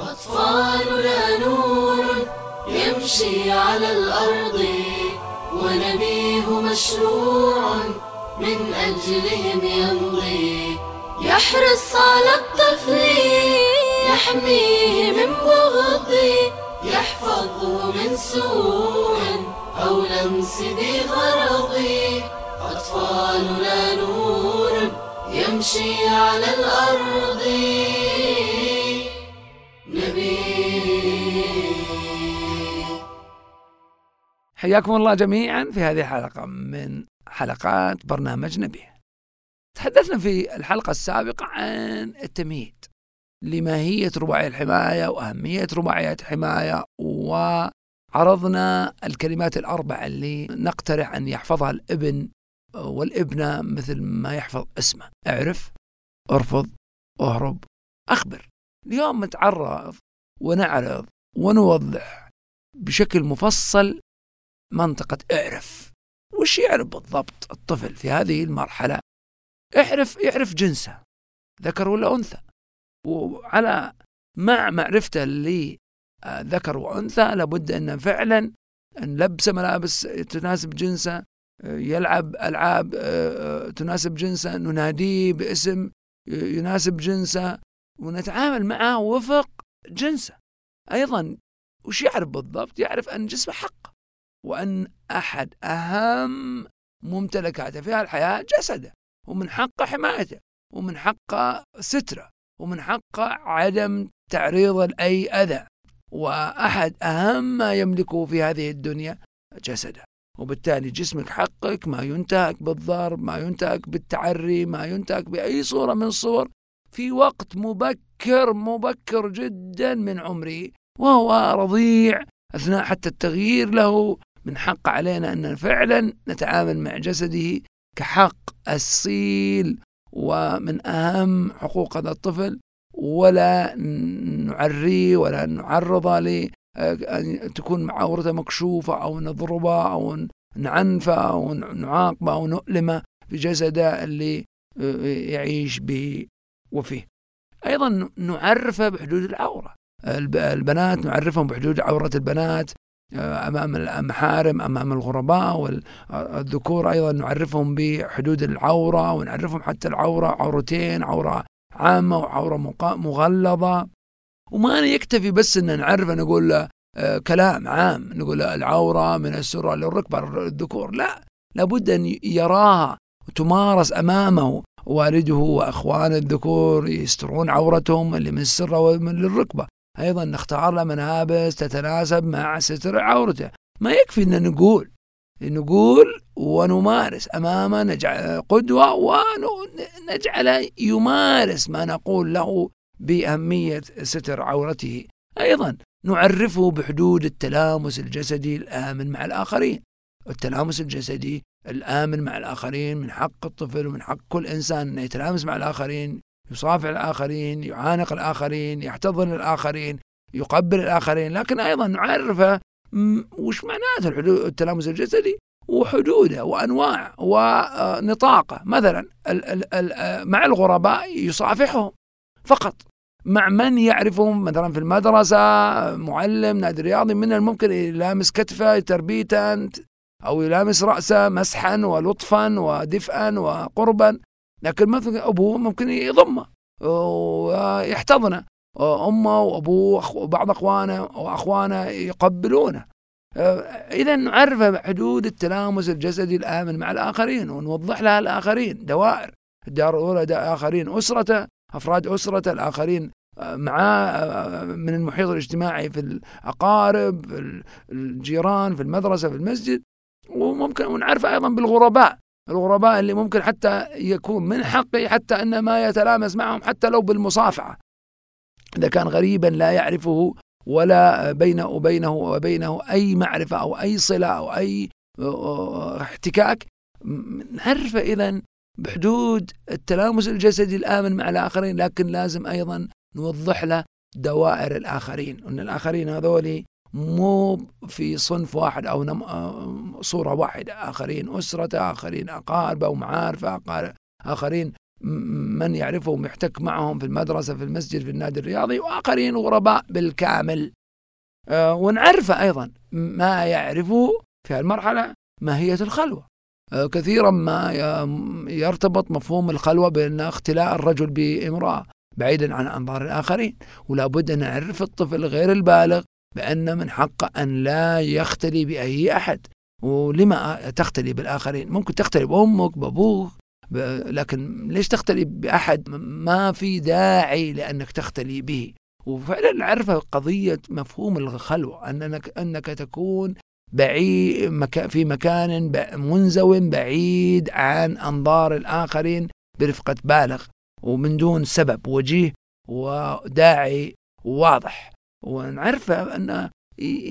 أطفالنا نور يمشي على الأرض ونبيه مشروع من أجلهم يمضي. يحرص على الطفل يحميه من بغض يحفظه من سوء أو لمس ذي غرض. أطفالنا نور يمشي على الأرض. حياكم الله جميعا في هذه الحلقة من حلقات برنامج نبيه. تحدثنا في الحلقة السابقة عن التمهيد لماهية رباعي الحماية وأهمية رباعيات الحماية وعرضنا الكلمات الأربع اللي نقترح أن يحفظها الابن والابنة مثل ما يحفظ اسمه. اعرف ارفض اهرب أخبر. اليوم نتعرض ونعرض ونوضح بشكل مفصل منطقة اعرف. وش يعرف بالضبط الطفل في هذه المرحلة؟ اعرف يعرف جنسه ذكر ولا أنثى. وعلى مع معرفته لذكر وأنثى لابد أن فعلا نلبسه ملابس تناسب جنسه يلعب ألعاب تناسب جنسه نناديه باسم يناسب جنسه. ونتعامل معه وفق جنسه. أيضا وش يعرف بالضبط؟ يعرف أن جسمه حق وأن أحد أهم ممتلكاته في الحياة جسده ومن حقه حمايته ومن حقه ستره ومن حقه عدم تعريضه لأي أذى. وأحد أهم ما يملكه في هذه الدنيا جسده. وبالتالي جسمك حقك ما ينتهك بالضرب ما ينتهك بالتعري ما ينتهك بأي صورة من الصور في وقت مبكر مبكر جدا من عمره وهو رضيع أثناء حتى التغيير له من حق علينا أن فعلا نتعامل مع جسده كحق أصيل ومن أهم حقوق هذا الطفل ولا نعريه ولا نعرضه لأن تكون عورته مكشوفة أو نضربه أو نعنفه أو نعاقبه أو نؤلمه في جسده اللي يعيش به. وفيه. أيضا نعرفه بحدود العورة. البنات نعرفهم بحدود عورة البنات أمام المحارم أمام الغرباء والذكور أيضا نعرفهم بحدود العورة ونعرفهم حتى العورة عورتين عورة عامة وعورة مغلظة. وما يكتفي بس أن نعرف نقول له كلام عام نقول العورة من السرة للركبة الذكور. لا لابد أن يراها وتمارس أمامه والده وأخوان الذكور يسترون عورتهم اللي من السرة ومن للركبة. أيضا نختار له ملابس تتناسب مع ستر عورته. ما يكفي أن نقول نقول ونمارس. أمامه نجعل قدوة ونجعل يمارس ما نقول له بأهمية ستر عورته. أيضا نعرفه بحدود التلامس الجسدي الآمن مع الآخرين. التلامس الجسدي الآمن مع الآخرين من حق الطفل ومن حق كل إنسان أن يتلامس مع الآخرين يصافح الآخرين يعانق الآخرين يحتضن الآخرين يقبل الآخرين. لكن أيضا نعرفه وش معناته التلامس الجسدي وحدوده وأنواع ونطاقه. مثلا مع الغرباء يصافحهم فقط مع من يعرفهم؟ مثلا في المدرسة معلم نادي رياضي من الممكن يلامس كتفه تربيتا أو يلامس رأسه مسحا ولطفا ودفئا وقربا. لكن مثلا أبوه ممكن يضمه ويحتضنه. أمه وأبوه وبعض أخوانه وأخوانه يقبلونه. إذا نعرف حدود التلامس الجسدي الآمن مع الآخرين ونوضح لها الآخرين. دوائر الدار الأولى آخرين أسرته أفراد أسرته الآخرين معاه من المحيط الاجتماعي في الأقارب في الجيران في المدرسة في المسجد. وممكن ونعرف أيضا بالغرباء الغرباء اللي ممكن حتى يكون من حقه حتى أن ما يتلامس معهم حتى لو بالمصافحة. إذا كان غريبا لا يعرفه ولا بينه وبينه وبينه أي معرفة أو أي صلة أو أي احتكاك. نعرفه إذا بحدود التلامس الجسدي الآمن مع الآخرين لكن لازم أيضا نوضح له دوائر الآخرين. أن الآخرين هذولي مو في صنف واحد أو نم... صورة واحدة آخرين أسرته آخرين أقاربه ومعارفه آخرين من يعرفهم يحتك معهم في المدرسة في المسجد في النادي الرياضي وآخرين غرباء بالكامل. آه، ونعرفه أيضا ما يعرفه في المرحلة ماهية الخلوة. آه، كثيرا ما يرتبط مفهوم الخلوة بأن اختلاء الرجل بامرأة بعيدا عن أنظار الآخرين ولا بد أن نعرف الطفل غير البالغ بأن من حقه أن لا يختلي بأي أحد. ولما تختلي بالآخرين؟ ممكن تختلي بأمك بأبوك لكن ليش تختلي بأحد؟ ما في داعي لأنك تختلي به. وفعلا نعرف قضية مفهوم الخلوة أنك, أنك تكون بعيد في مكان منزو بعيد عن أنظار الآخرين برفقة بالغ ومن دون سبب وجيه وداعي واضح. ونعرف أن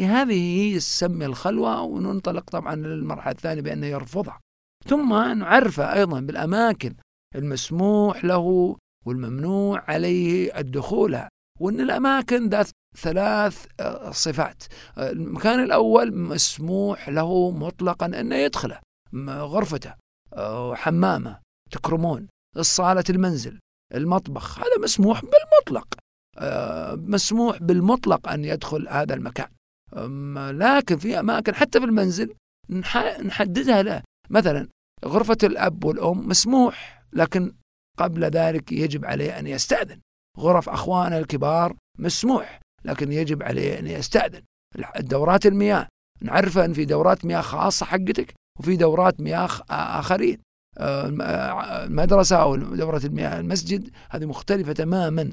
هذه هي تسمي الخلوة وننطلق طبعا للمرحلة الثانية بأنه يرفضها. ثم نعرفه أيضا بالأماكن المسموح له والممنوع عليه الدخول وأن الأماكن ذات ثلاث آه، صفات. المكان الأول مسموح له مطلقا أنه يدخله غرفته آه، حمامة تكرمون الصالة المنزل المطبخ هذا مسموح بالمطلق. مسموح بالمطلق أن يدخل هذا المكان. لكن في أماكن حتى في المنزل نحددها له. مثلا غرفة الأب والأم مسموح لكن قبل ذلك يجب عليه أن يستأذن. غرف أخوانه الكبار مسموح لكن يجب عليه أن يستأذن. الدورات المياه. نعرف أن في دورات مياه خاصة حقتك وفي دورات مياه آخرين. المدرسة أو دورة المياه المسجد هذه مختلفة تماما.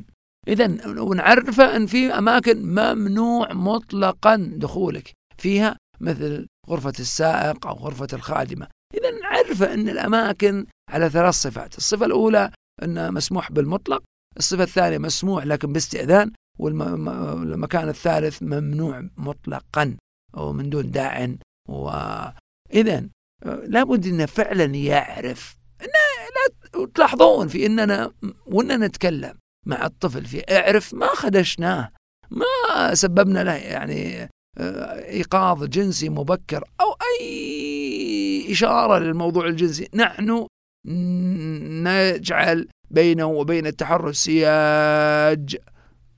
إذا ونعرفه أن في أماكن ممنوع مطلقا دخولك. فيها مثل غرفة السائق أو غرفة الخادمة. إذا نعرفه أن الأماكن على ثلاث صفات. الصفة الأولى أنه مسموح بالمطلق الصفة الثانية مسموح لكن باستئذان والمكان الثالث ممنوع مطلقا ومن دون داع وإذا لابد أنه فعلا يعرف. لا تلاحظون في أننا وأننا نتكلم. مع الطفل في اعرف ما خدشناه ما سببنا له يعني إيقاظ جنسي مبكر أو أي إشارة للموضوع الجنسي. نحن نجعل بينه وبين التحرش سياج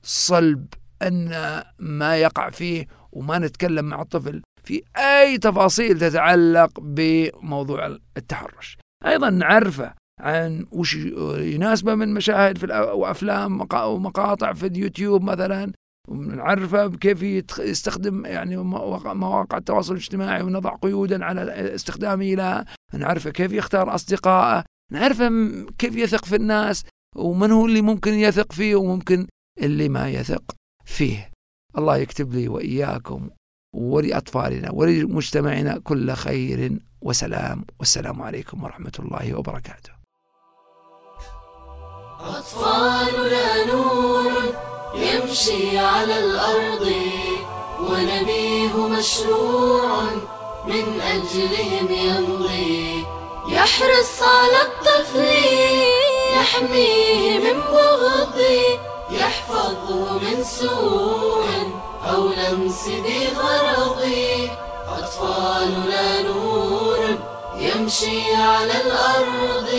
صلب أن ما يقع فيه وما نتكلم مع الطفل في أي تفاصيل تتعلق بموضوع التحرش. أيضا نعرفه عن وش يناسبه من مشاهد في وأفلام ومقاطع في اليوتيوب مثلا. نعرفه كيف يستخدم يعني مواقع التواصل الاجتماعي ونضع قيودا على استخدامه لها نعرفه كيف يختار أصدقائه. نعرفه كيف يثق في الناس ومن هو اللي ممكن يثق فيه وممكن اللي ما يثق فيه. الله يكتب لي وإياكم ولأطفالنا ولمجتمعنا كل خير وسلام. والسلام عليكم ورحمة الله وبركاته. أطفالنا نور يمشي على الأرض ونبيه مشروع من أجلهم يمضي. يحرص على الطفل يحميه من بغض. يحفظه من سوء أو لمس ذي غرض. أطفالنا نور يمشي على الأرض.